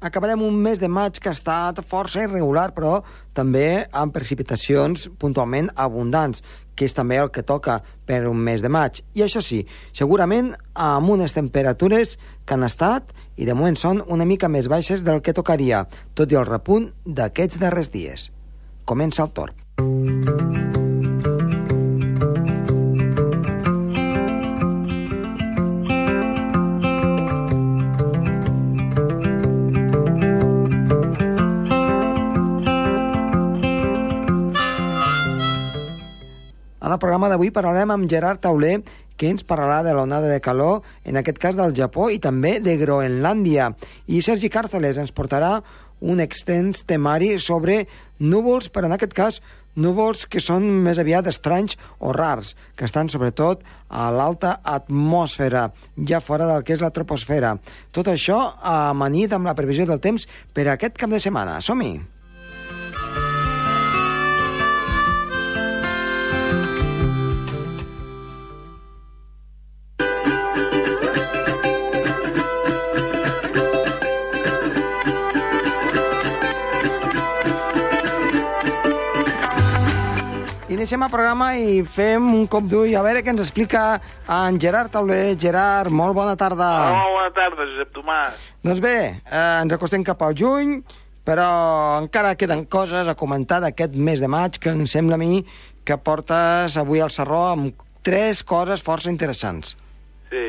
acabarem un mes de maig que ha estat força irregular, però també amb precipitacions puntualment abundants, que és també el que toca per un mes de maig. I això sí, segurament amb unes temperatures que han estat i de moment són una mica més baixes del que tocaria, tot i el repunt d'aquests darrers dies. Comença el torn. Programa d'avui parlarem amb Gerard Tauler, que ens parlarà de l'onada de calor, en aquest cas del Japó i també de Groenlàndia. I Sergi Càrceles ens portarà un extens temari sobre núvols, però en aquest cas núvols que són més aviat estranys o rars, que estan sobretot a l'alta atmosfera, ja fora del que és la troposfera. Tot això amanit amb la previsió del temps per aquest cap de setmana. Som-hi! Iniciem el programa i fem un cop d'ull a veure què ens explica en Gerard Tauler. Gerard, molt bona tarda. Hola, bona tarda, Josep Tomàs. Doncs bé, eh, ens acostem cap al juny, però encara queden coses a comentar d'aquest mes de maig que em sembla a mi que portes avui al Serró amb tres coses força interessants. Sí.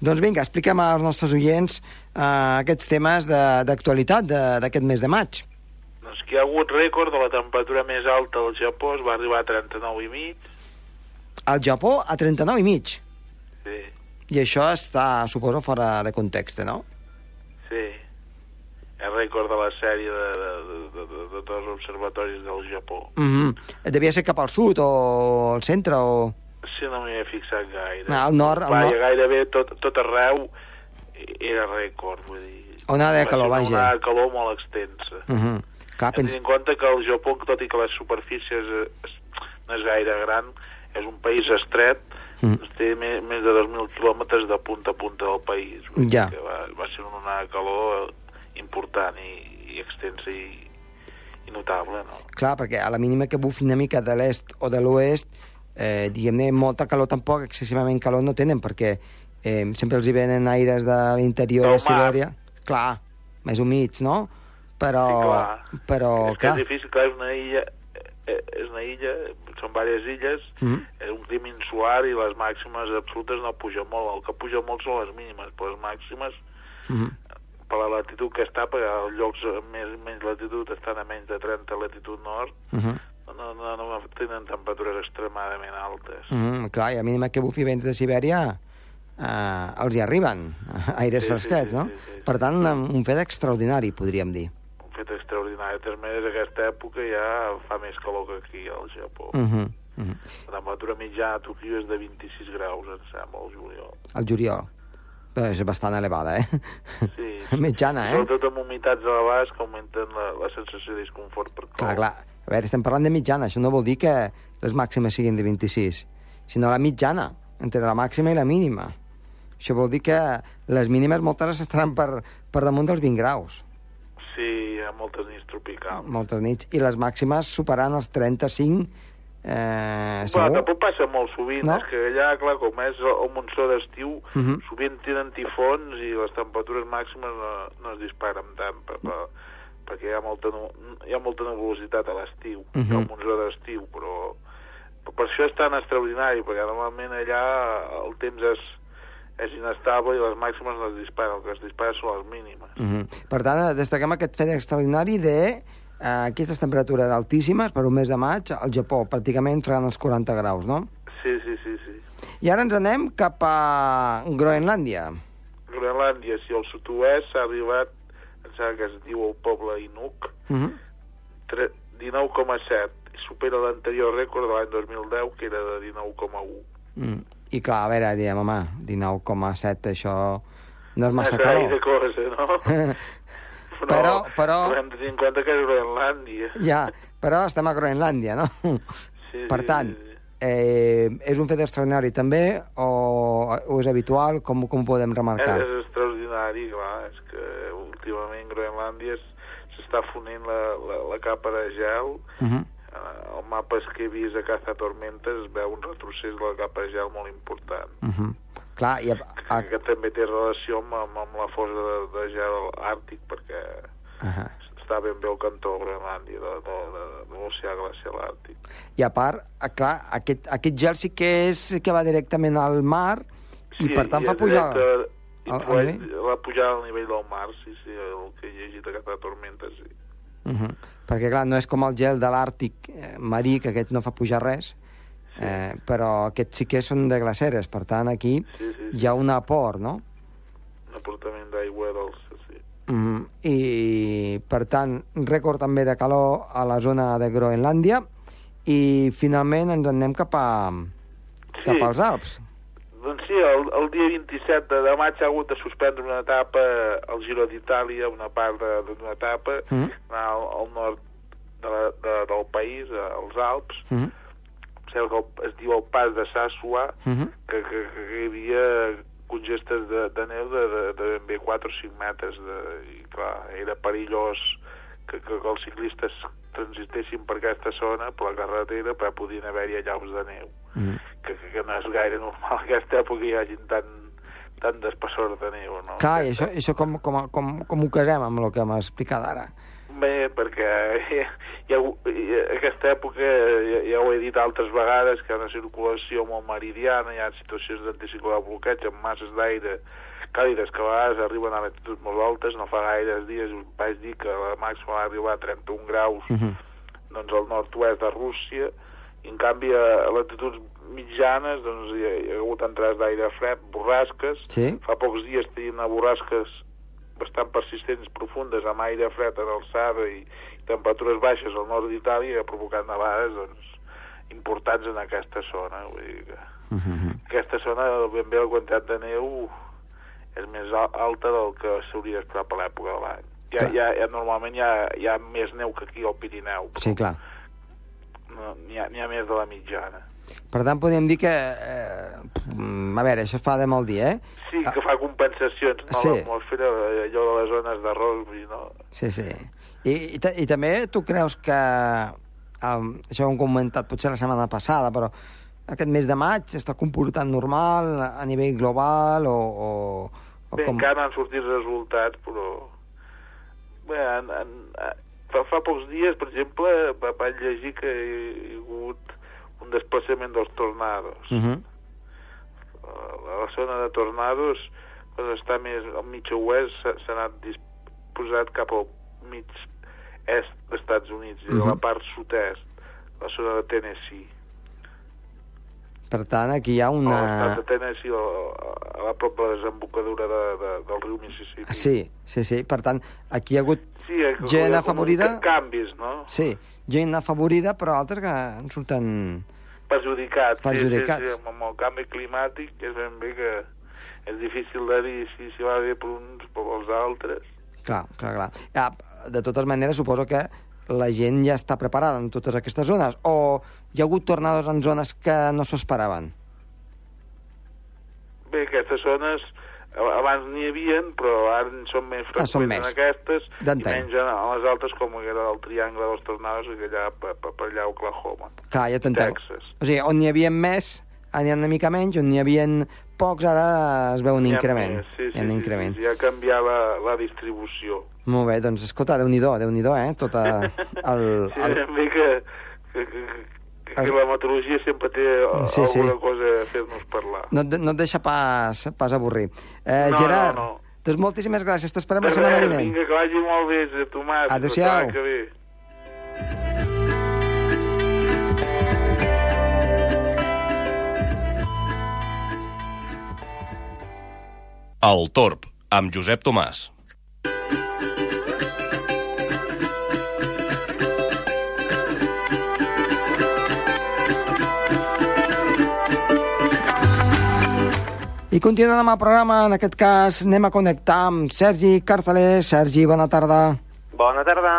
Doncs vinga, expliquem als nostres oients eh, aquests temes de- d'actualitat de- d'aquest mes de maig. Doncs que hi ha hagut rècord de la temperatura més alta al Japó, es va arribar a 39 i mig. Al Japó, a 39 i mig. Sí, I això està, suposo, fora de context, no? sí. El rècord de la sèrie de, de, de, de, de, de tots els observatoris del Japó. Mm -hmm. Devia ser cap al sud o al centre o... Sí, no m'hi he fixat gaire. Ah, al nord, al Vaja, nord. gairebé tot, tot arreu era rècord, vull dir. Onada de calor, una vaja. de calor molt extensa. Mm -hmm. Clar, Hem pens... en compte que el Japó, tot i que la superfície és, és, no és gaire gran, és un país estret, Mm. mm. té més, més de 2.000 quilòmetres de punta a punta del país. Ja. Que va, va ser una calor important i, i extensa i, i notable, no? Clar, perquè a la mínima que bufi una mica de l'est o de l'oest, eh, diguem-ne, molta calor tampoc, excessivament calor no tenen, perquè eh, sempre els hi venen aires de l'interior de. Sibèria. Clar, més humits, no? Però, Sí, clar. però, és que clar, és difícil, clar, és una illa, eh, és una illa, són diverses illes, Mhm. és un clima insular i les màximes absolutes no pugen molt. El que puja molt són les mínimes, però les màximes Mhm. per la latitud que està, perquè els llocs amb més, menys latitud estan a menys de 30 latitud nord, Mhm. no, no, no tenen temperatures extremadament altes. Mhm, clar, i a mínima que bufi vents de Sibèria eh, els hi arriben aires Sí, sí, fresquets, sí, no? sí, sí, sí. Per tant, un fet extraordinari, podríem dir. De totes maneres, aquesta època ja fa més calor que aquí, al Japó. Mhm, mhm. La temperatura mitjana a Tokio és de 26 graus, em sembla, al juliol. El juliol. Però és bastant elevada, eh? Sí. Mitjana, eh? Sobretot amb humitats elevades que augmenten la, la sensació de disconfort per calor. Clar, clar. A veure, estem parlant de mitjana. Això no vol dir que les màximes siguin de 26, sinó la mitjana, entre la màxima i la mínima. Això vol dir que les mínimes moltes estaran per, per damunt dels 20 graus, Sí, hi ha moltes nits tropicals. moltes nits, i les màximes superant els 35, eh, Bueno, segur. tampoc passa molt sovint, No? és que allà, clar, com és el monsó d'estiu, Mhm. sovint tenen tifons i les temperatures màximes no, no es disparen tant, per, per, perquè hi ha molta, hi ha molta nebulositat a l'estiu, Mhm. hi ha el monsó d'estiu, però, però per això és tan extraordinari, perquè normalment allà el temps és, és inestable i les màximes no es disparen, el que es dispara són les mínimes. Mhm. Per tant, destaquem aquest fet extraordinari de eh, aquestes temperatures altíssimes per un mes de maig al Japó, pràcticament fregant els 40 graus, no? Sí, sí, sí, sí. I ara ens anem cap a Groenlàndia. Groenlàndia, si al sud-oest s'ha arribat, em sembla que es diu el poble Inuk, Mhm. tre- 19,7 i supera l'anterior rècord de l'any 2010 que era de 19,1 Mm. I clar, a veure, diem, home, 19,7, això no és massa és calor. cosa, no? Però- però- però hem de tenir en compte que és Groenlàndia Ja, però estem a Groenlàndia, no? sí, Per tant, eh, és un fet extraordinari també o, o és habitual? Com, com ho podem és, remarcar? és extraordinari clar, és que últimament Groenlàndia s'està fonent la, la, la capa de gel. Uh -huh. Uh, el mapes que he vist a Caza Tormentes es veu un retrocés de la capa de gel molt important. Uh -huh. Clar, i a, a... Que, que també té relació amb, amb, amb la fosa de, de gel àrtic, perquè Uh -huh. està ben bé el cantó de Groenlàndia, de, de, de, de l'oceà glacial àrtic. I a part, ah, clar, aquest, aquest gel sí que és que va directament al mar i per tant i fa pujar... directe- al introdueix nivell? la pujada al nivell del mar, sí, sí, el que he llegit a Caza Tormentes, sí. Uh -huh. Perquè, clar, no és com el gel de l'Àrtic eh, marí, que aquest no fa pujar res, eh, però aquests sí que són de glaceres, per tant, aquí Sí, sí, sí. hi ha un aport, no? Un aportament d'aigua dolça, sí. Mm, I, per tant, rècord també de calor a la zona de Groenlàndia i finalment ens en anem cap, a, cap als Alps. Doncs sí, el, el dia 27 de, de maig ha hagut de suspendre una etapa al Giro d'Itàlia, una part de- d'una etapa, Mm. anar al, al nord de la, de, del país, als Alps, Mm -hmm. em sembla que el, es diu el pas de Sassua, Mm -hmm. que, que, que hi havia congestes de, de neu de, de, de ben bé 4 o 5 metres, de, i clar, era perillós que, que, que els ciclistes transitessin per aquesta zona, per la carretera, però podien haver-hi allaus de neu Mm que, que, que no és gaire normal en aquesta època hi hagi tant, tant d'espessor de neu, no? Clar, i això, això com, com, com, com ho casem amb el que m'has explicat ara? Bé, perquè hi ha, aquesta època, ja, ja ho he dit altres vegades, que hi ha una circulació molt meridiana, hi ha situacions d'anticicló de bloqueig amb masses d'aire càlides que a vegades arriben a latituds molt altes, no fa gaires dies vaig dir que la màxima va arribar a 31 graus Mm -hmm. doncs, al nord-oest de Rússia, i en canvi a, latituds mitjanes doncs, hi, ha, hi ha hagut entrades d'aire fred, borrasques, Sí? Fa pocs dies tenien borrasques bastant persistents, profundes, amb aire fred a l'alçada i, i temperatures baixes al nord d'Itàlia, provocat nevades doncs, importants en aquesta zona. Vull dir que Mm -hmm. aquesta zona, ben bé, la quantitat de neu és més al- alta del que s'hauria d'esperar per l'època de l'any. Ja, ja, ja, normalment hi ha, hi ha més neu que aquí al Pirineu, però Sí, clar. no, n'hi ha, ha més de la mitjana. Per tant, podríem dir que... Eh, a veure, això fa de molt dir, eh? Sí, que fa compensacions, no? Sí. L'atmosfera, allò de les zones vull dir, no? Sí, sí. I, i, i també tu creus que... Um, això ho hem comentat potser la setmana passada, però aquest mes de maig s'està comportant normal a nivell global o... o, o Bé, encara no han sortit resultats, però... Bé, en, en, fa, fa pocs dies, per exemple, va, vaig llegir que hi ha hagut un desplaçament dels tornados. Uh -huh. La, la zona de tornados, quan està més al mig oest, s'ha anat disposat cap al mig est dels Estats Units, i de la Mhm. part sud-est, la zona de Tennessee. Per tant, aquí hi ha Una... una... L'estat de Tennessee, a, a la prop de la desembocadura de, de, del riu Mississippi. Sí, sí, sí. Per tant, aquí hi ha hagut Sí, eh, Gent com- afavorida? Canvis, no? Sí, gent afavorida, però altres que en surten... Perjudicats. Perjudicats. Sí, sí, sí, amb el canvi climàtic és ben bé que és difícil de dir si, si va bé per uns o pels altres. Clar, clar, clar. Ja, de totes maneres, suposo que la gent ja està preparada en totes aquestes zones, o hi ha hagut tornados en zones que no s'ho esperaven? Bé, aquestes zones abans n'hi havien, però ara són més Ah, són freqüents en més. aquestes i menys en, les altres com era el triangle dels tornados que allà per, per, allà a Oklahoma. Clar, ja t'entenc. O sigui, on n'hi havia més, n'hi ha una mica menys, on n'hi havia pocs, ara es veu un increment. més, Sí, Hi sí, ha un sí, increment. Sí, sí, ja ha canviat la, la distribució. Molt bé, doncs escolta, déu-n'hi-do, déu nhi déu eh? Tota el, Sí, el, ben bé que, que, que, que, El- la meteorologia sempre té Sí, sí. alguna cosa a fer-nos parlar. no, no et deixa pas, pas avorrir. Eh, No, Gerard, no, no. doncs moltíssimes gràcies, t'esperem la setmana vinent. Vinga, que vagi molt bé, Josep Tomàs. Adéu-siau. Que ve. El Torb, amb Josep Tomàs. I continuem amb el programa, en aquest cas anem a connectar amb Sergi Carceler. Sergi, bona tarda. Bona tarda.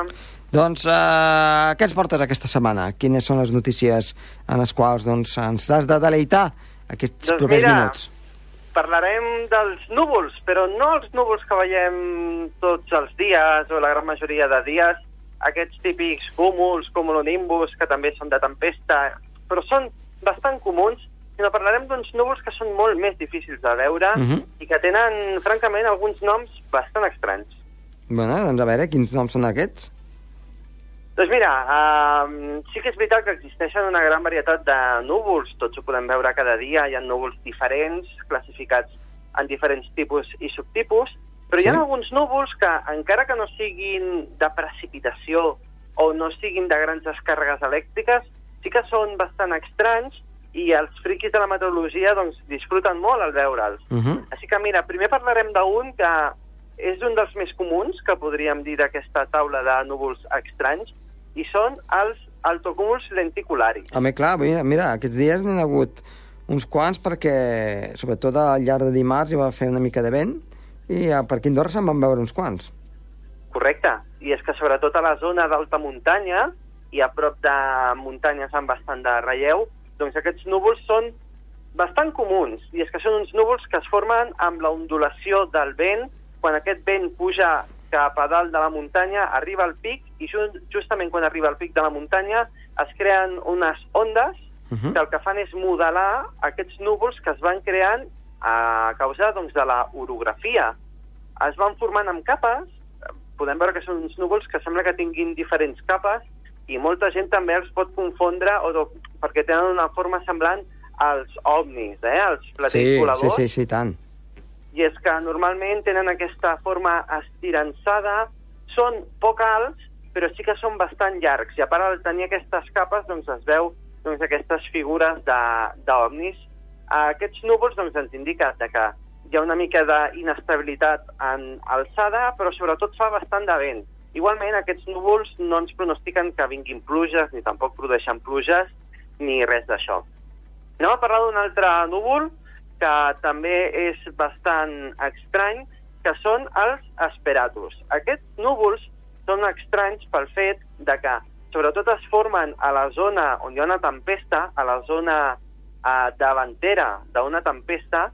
Doncs eh, què ens portes aquesta setmana? Quines són les notícies en les quals doncs, ens has de deleitar aquests Doncs propers mira, minuts? parlarem dels núvols, però no els núvols que veiem tots els dies o la gran majoria de dies, aquests típics cúmuls, cumulonimbus, que també són de tempesta, però són bastant comuns, sinó parlarem d'uns núvols que són molt més difícils de veure uh Mhm. -huh. i que tenen, francament, alguns noms bastant estranys. Bueno, doncs a veure, quins noms són aquests? Doncs mira, uh, sí que és veritat que existeixen una gran varietat de núvols, tots ho podem veure cada dia, hi ha núvols diferents, classificats en diferents tipus i subtipus, però Sí. hi ha alguns núvols que, encara que no siguin de precipitació o no siguin de grans descàrregues elèctriques, sí que són bastant estranys i els friquis de la meteorologia doncs, disfruten molt al veure'ls. Uh -huh. Així que, mira, primer parlarem d'un que és un dels més comuns, que podríem dir d'aquesta taula de núvols estranys, i són els altocúmuls lenticularis. Home, clar, mira, mira aquests dies n'hi ha hagut uns quants perquè, sobretot al llarg de dimarts, hi va fer una mica de vent i per aquí Andorra se'n van veure uns quants. Correcte. I és que sobretot a la zona d'alta muntanya i a prop de muntanyes amb bastant de relleu, doncs aquests núvols són bastant comuns. I és que són uns núvols que es formen amb la ondulació del vent. Quan aquest vent puja cap a dalt de la muntanya, arriba al pic, i ju- justament quan arriba al pic de la muntanya es creen unes ondes Uh -huh. que el que fan és modelar aquests núvols que es van creant a causa doncs, de la orografia. Es van formant amb capes, podem veure que són uns núvols que sembla que tinguin diferents capes, i molta gent també els pot confondre o perquè tenen una forma semblant als ovnis, eh? als platells Sí, sí, voladors sí, sí, tant. i és que normalment tenen aquesta forma estirançada, són poc alts, però sí que són bastant llargs, i a part al tenir aquestes capes doncs es veu doncs, aquestes figures de- d'ovnis. Aquests núvols doncs, ens indiquen de que hi ha una mica d'inestabilitat en alçada, però sobretot fa bastant de vent. Igualment, aquests núvols no ens pronostiquen que vinguin pluges, ni tampoc produeixen pluges, ni res d'això. Anem a parlar d'un altre núvol que també és bastant estrany, que són els esperatus. Aquests núvols són estranys pel fet de que sobretot es formen a la zona on hi ha una tempesta, a la zona eh, davantera d'una tempesta,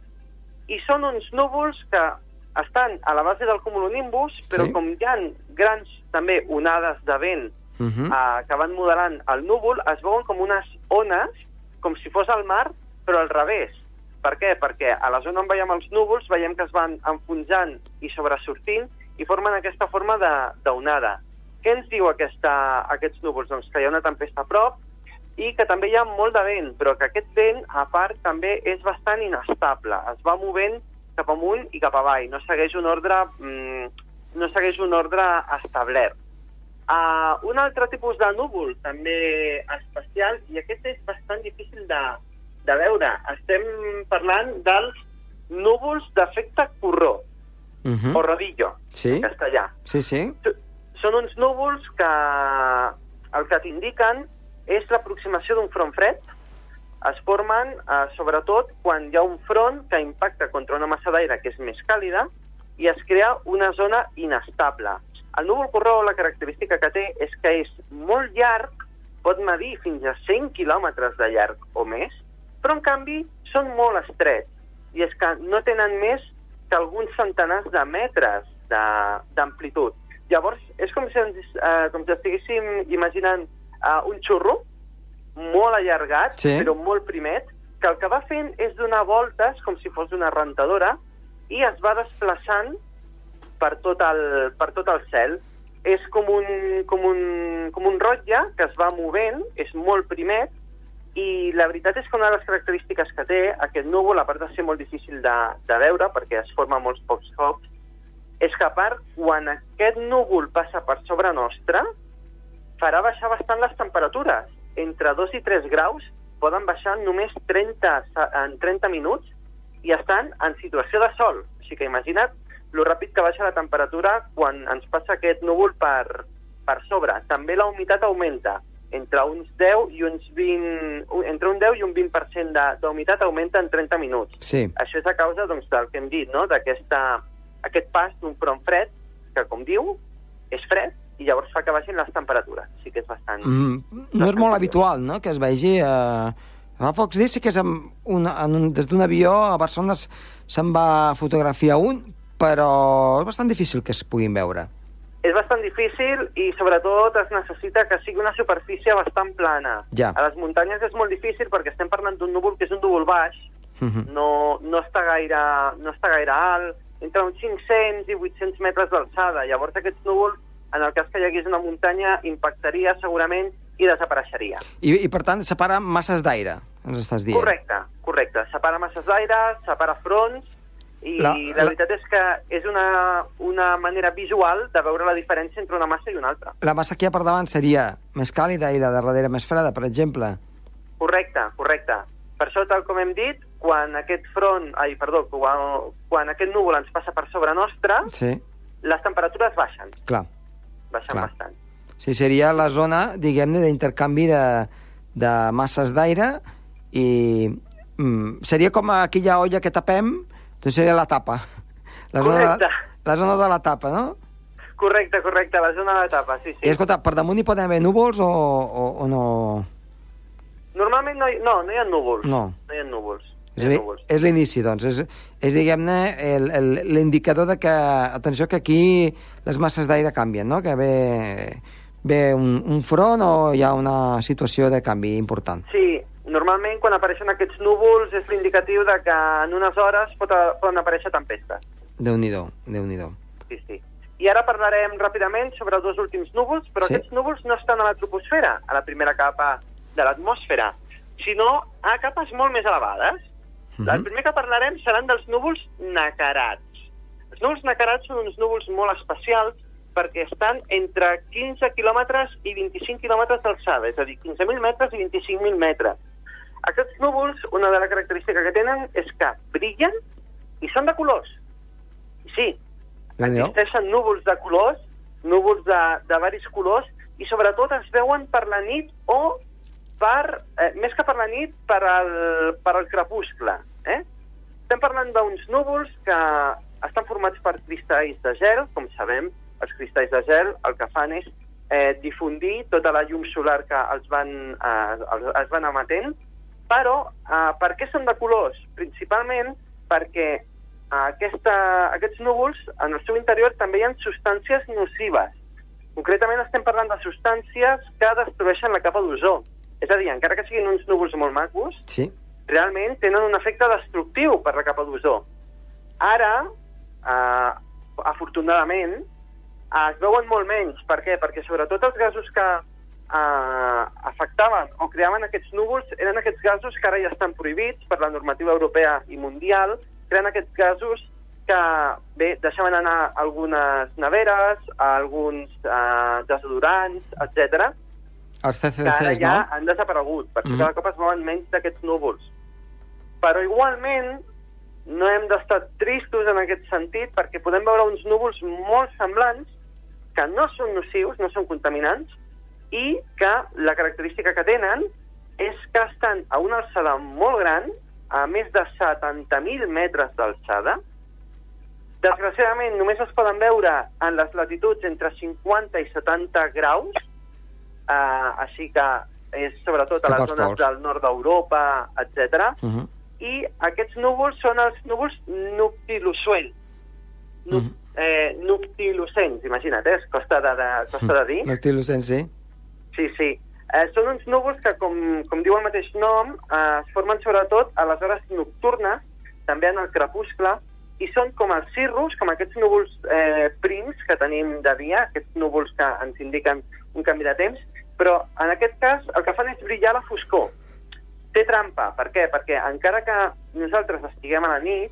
i són uns núvols que estan a la base del cumulonimbus, però Sí. com hi ha grans també onades de vent Uh -huh. eh, que van modelant el núvol, es veuen com unes ones, com si fos el mar, però al revés. Per què? Perquè a la zona on veiem els núvols veiem que es van enfonsant i sobresortint i formen aquesta forma d'onada. Què ens diu aquesta, aquests núvols? Doncs que hi ha una tempesta a prop i que també hi ha molt de vent, però que aquest vent, a part, també és bastant inestable. Es va movent cap amunt i cap avall. No segueix un ordre, mm, no segueix un ordre establert. Uh, un altre tipus de núvol, també especial, i aquest és bastant difícil de, de veure. Estem parlant dels núvols d'efecte corró, Uh o -huh. rodillo, Sí, en castellà. sí, sí. Són uns núvols que el que t'indiquen és l'aproximació d'un front fred. Es formen, eh, sobretot, quan hi ha un front que impacta contra una massa d'aire que és més càlida i es crea una zona inestable. El núvol corró, la característica que té és que és molt llarg, pot medir fins a 100 quilòmetres de llarg o més, però en canvi són molt estrets. I és que no tenen més que alguns centenars de metres d'amplitud. Llavors, és com si, ens, eh, com si estiguéssim imaginant eh, un xurro molt allargat, Sí. però molt primet, que el que va fent és donar voltes com si fos una rentadora i es va desplaçant per tot el, per tot el cel. És com un, com, un, com un rotlle que es va movent, és molt primet, i la veritat és que una de les característiques que té aquest núvol, a part de ser molt difícil de, de veure, perquè es forma molts pocs cops, és que a part, quan aquest núvol passa per sobre nostre, farà baixar bastant les temperatures. Entre 2 i 3 graus poden baixar només 30, se- en 30 minuts i estan en situació de sol. Així que imagina't lo ràpid que baixa la temperatura quan ens passa aquest núvol per, per sobre. També la humitat augmenta. Entre uns 10 i uns 20... u- Entre un 10 i un 20% de- d'humitat augmenta en 30 minuts. Sí. Això és a causa doncs, del que hem dit, no? d'aquesta aquest pas d'un front fred, que com diu, és fred, i llavors fa que baixin les temperatures. Sí que és bastant... Mm, no és molt habitual, no?, que es vegi eh, Fa pocs dies sí que és amb un, en un, des d'un avió a Barcelona se'n va fotografiar un, però és bastant difícil que es puguin veure. És bastant difícil i sobretot es necessita que sigui una superfície bastant plana. Ja. A les muntanyes és molt difícil perquè estem parlant d'un núvol que és un núvol baix, Mhm. no, no, està gaire, no està gaire alt, entre uns 500 i 800 metres d'alçada. Llavors aquests núvols, en el cas que hi hagués una muntanya, impactaria segurament i desapareixeria. I, I, per tant, separa masses d'aire, ens estàs dient. Correcte, correcte. Separa masses d'aire, separa fronts, i La- la, la veritat és que és una, una manera visual de veure la diferència entre una massa i una altra. La massa que hi ha per davant seria més càlida i la de darrere més freda, per exemple. Correcte, correcte. Per això, tal com hem dit, quan aquest front, ai, perdó, quan, quan aquest núvol ens passa per sobre nostra, Sí, les temperatures baixen, clar. baixen Clar. bastant. Sí, seria la zona, diguem-ne, d'intercanvi de, de masses d'aire i mm, seria com aquella olla que tapem, doncs seria la tapa. La zona, Correcte. de, la zona de la tapa, no? Correcte, correcte, la zona de tapa, sí, I sí. escolta, per damunt hi poden haver núvols o, o, o no? Normalment no hi, no, no hi ha núvols. No. No hi ha núvols. És, No hi ha li- núvols. és l'inici, doncs. És, és diguem-ne, el- el- l'indicador de que, atenció, que aquí les masses d'aire canvien, no? Que ve, ve un, un front o hi ha una situació de canvi important. Sí, normalment quan apareixen aquests núvols és l'indicatiu de que en unes hores pot, poden aparèixer tempestes. Déu-n'hi-do, déu nhi déu Sí, sí. I ara parlarem ràpidament sobre els dos últims núvols, però Sí. aquests núvols no estan a la troposfera, a la primera capa de l'atmosfera, sinó a capes molt més elevades. Mhm. El primer que parlarem seran dels núvols nacarats. Els núvols nacarats són uns núvols molt especials perquè estan entre 15 quilòmetres i 25 quilòmetres d'alçada, és a dir, 15.000 metres i 25.000 metres. Aquests núvols, una de les característiques que tenen és que brillen i són de colors. Sí, existeixen núvols de colors, núvols de, de varis colors, i sobretot es veuen per la nit o per, eh, més que per la nit, per al, per al crepuscle. Eh? Estem parlant d'uns núvols que estan formats per cristalls de gel, com sabem, els cristalls de gel el que fan és eh, difundir tota la llum solar que els van, eh, els, els van emetent, però eh, per què són de colors? Principalment perquè aquesta, aquests núvols, en el seu interior també hi ha substàncies nocives. Concretament estem parlant de substàncies que destrueixen la capa d'ozó. És a dir, encara que siguin uns núvols molt macos, Sí, realment tenen un efecte destructiu per la capa d'ozó. Ara, eh, afortunadament, es veuen molt menys. Per què? Perquè sobretot els gasos que eh, afectaven o creaven aquests núvols eren aquests gasos que ara ja estan prohibits per la normativa europea i mundial, creen aquests gasos que, bé, deixaven anar algunes neveres, alguns eh, desodorants, etc els que ara ja no? han desaparegut, perquè Mhm. cada cop es mouen menys d'aquests núvols. Però igualment no hem d'estar tristos en aquest sentit perquè podem veure uns núvols molt semblants que no són nocius, no són contaminants i que la característica que tenen és que estan a una alçada molt gran, a més de 70.000 metres d'alçada. Desgraciadament, només es poden veure en les latituds entre 50 i 70 graus, Uh, així que és sobretot a les zones pols. del nord d'Europa, etc. Uh -huh. I aquests núvols són els núvols noctilucents. Nu Mhm. eh, noctilucents, imagina't, eh? Costa de, de, costa de dir. L'estil lucent, sí. Sí, sí. Eh, són uns núvols que, com, com diu el mateix nom, eh, es formen sobretot a les hores nocturnes, també en el crepuscle, i són com els cirrus, com aquests núvols eh, prims que tenim de dia, aquests núvols que ens indiquen un canvi de temps, però en aquest cas el que fan és brillar la foscor. Té trampa, per què? Perquè encara que nosaltres estiguem a la nit,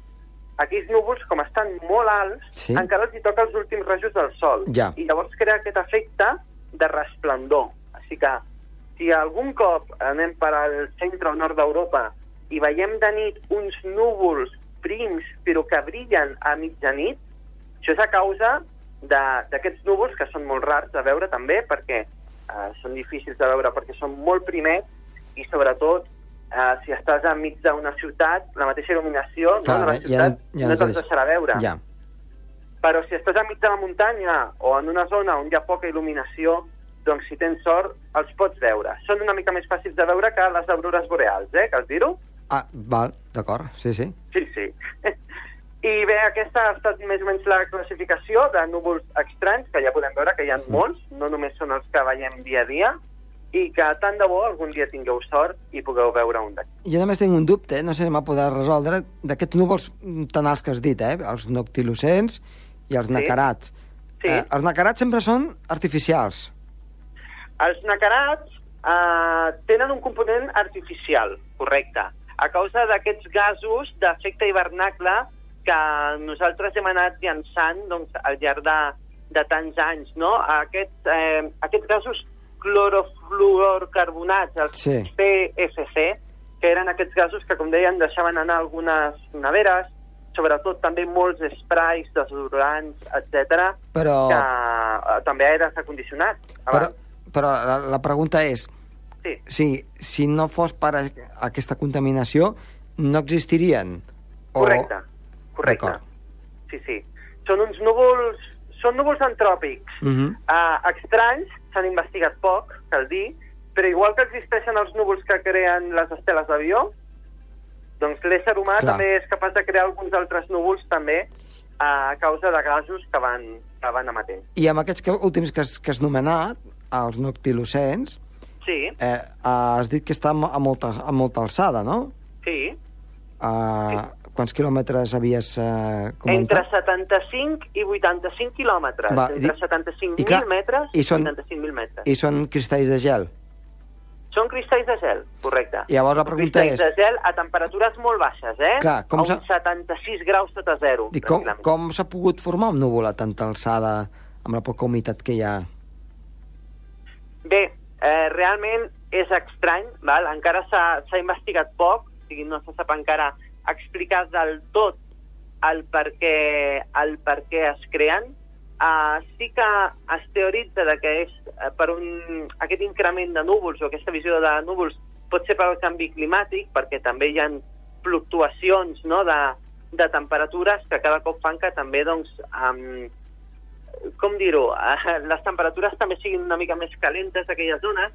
aquells núvols, com estan molt alts, Sí. encara els hi toca els últims rajos del sol. Ja. I llavors crea aquest efecte de resplendor. Que, si algun cop anem per al centre o nord d'Europa i veiem de nit uns núvols prims, però que brillen a mitjanit, això és a causa de- d'aquests núvols, que són molt rars de veure també, perquè eh, són difícils de veure, perquè són molt primers, i sobretot, eh, si estàs enmig d'una ciutat, la mateixa il·luminació Clar, no, de la ja- ciutat ja no ens te'ls deix- deixarà veure. Ja. Però si estàs enmig de la muntanya o en una zona on hi ha poca il·luminació, doncs si tens sort els pots veure. Són una mica més fàcils de veure que les aurores boreals, eh, cal dir-ho? Ah, val, d'acord, sí, sí. Sí, sí. I bé, aquesta ha estat més o menys la classificació de núvols estranys, que ja podem veure que hi ha molts, no només són els que veiem dia a dia, i que tant de bo algun dia tingueu sort i pugueu veure un d'aquests. Jo només tinc un dubte, no sé si m'ha poder resoldre, d'aquests núvols tan alts que has dit, eh? els noctilucents i els Sí. nacarats. Sí. Eh, els nacarats sempre són artificials. Els nacarats eh, tenen un component artificial, correcte, a causa d'aquests gasos d'efecte hivernacle que nosaltres hem anat llançant doncs, al llarg de, de tants anys. No? Aquests, eh, aquests gasos clorofluorcarbonats, els Sí. PFC, que eren aquests gasos que, com deien, deixaven anar algunes neveres, sobretot també molts sprays, desodorants, etc, Però, que eh, també aires acondicionats. abans. però la, la pregunta és, Sí, si, si no fos per a- aquesta contaminació, no existirien? correcte, correcte. D'acord. Sí, sí. Són uns núvols, són núvols antròpics. Uh -huh. Uh, estranys, s'han investigat poc, cal dir, però igual que existeixen els núvols que creen les esteles d'avió, doncs l'ésser humà Clar. també és capaç de crear alguns altres núvols també a causa de gasos que van, que van emetent. I amb aquests que, últims que has, que has nomenat, els noctilucents, Sí, eh, has dit que està a molta, a molta alçada, no? sí. Uh, quants quilòmetres havies uh, Entre comentat? 75 i 85 quilòmetres. Va, Entre i- 75.000 i clar, metres i i són- 85.000 metres. I són cristalls de gel. Són cristalls de gel, correcte. I llavors la pregunta cristalls és- de gel a temperatures molt baixes, eh? Clar, com a uns 76 graus sota zero. Dic, com, com s'ha pogut formar un núvol a tanta alçada amb la poca humitat que hi ha? Bé, eh, realment és estrany, val? encara s'ha investigat poc, o sigui, no se sap encara explicar del tot el per què, el per què es creen. Uh, sí que es teoritza que és uh, per un, aquest increment de núvols o aquesta visió de núvols pot ser pel canvi climàtic, perquè també hi ha fluctuacions no, de, de temperatures que cada cop fan que també doncs, um, com dir-ho, eh, les temperatures també siguin una mica més calentes a aquelles zones,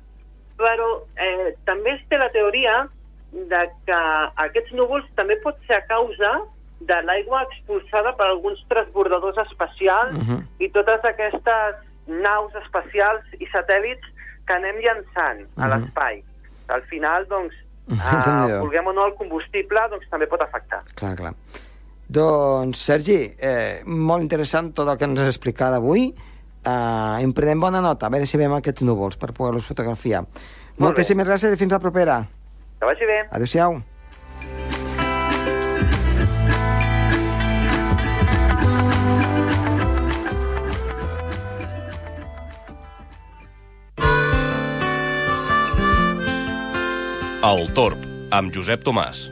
però eh, també es té la teoria de que aquests núvols també pot ser a causa de l'aigua expulsada per alguns transbordadors espacials Mhm. i totes aquestes naus espacials i satèl·lits que anem llançant a Mhm. l'espai. Al final, doncs, eh, vulguem o no, el combustible doncs, també pot afectar. Clar, clar. Doncs, Sergi, eh, molt interessant tot el que ens has explicat avui. Eh, en prenem bona nota, a veure si veiem aquests núvols per poder-los fotografiar. Molt bé. Moltíssimes gràcies i fins la propera. Que vagi bé. Adéu-siau. El Torb, amb Josep Tomàs.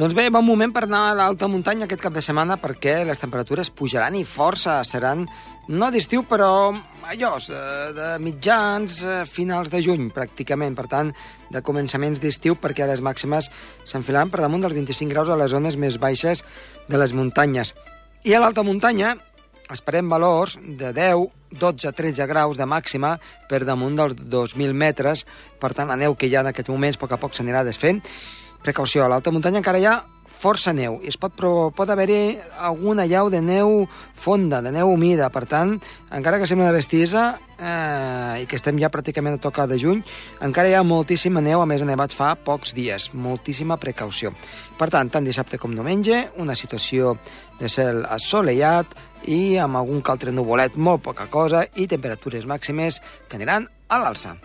Doncs bé, bon moment per anar a l'alta muntanya aquest cap de setmana perquè les temperatures pujaran i força. Seran, no d'estiu, però allò, de, de mitjans, eh, finals de juny, pràcticament. Per tant, de començaments d'estiu perquè les màximes s'enfilaran per damunt dels 25 graus a les zones més baixes de les muntanyes. I a l'alta muntanya esperem valors de 10, 12, 13 graus de màxima per damunt dels 2.000 metres. Per tant, la neu que hi ha en aquests moments a poc a poc s'anirà desfent. Precaució, a l'alta muntanya encara hi ha força neu i es pot, pot haver-hi alguna llau de neu fonda, de neu humida. Per tant, encara que sembla una bestiesa eh, i que estem ja pràcticament a tocar de juny, encara hi ha moltíssima neu, a més nevat fa pocs dies. Moltíssima precaució. Per tant, tant dissabte com diumenge, una situació de cel assolellat i amb algun altre nuvolet, molt poca cosa, i temperatures màximes que aniran a l'alça.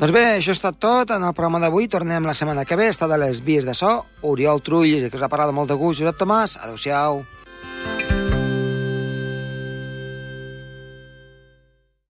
Doncs bé, això ha estat tot en el programa d'avui. Tornem la setmana que ve. Està de les vies de so. Oriol Trullis, que us ha parlat molt de gust. Josep Tomàs, adeu-siau.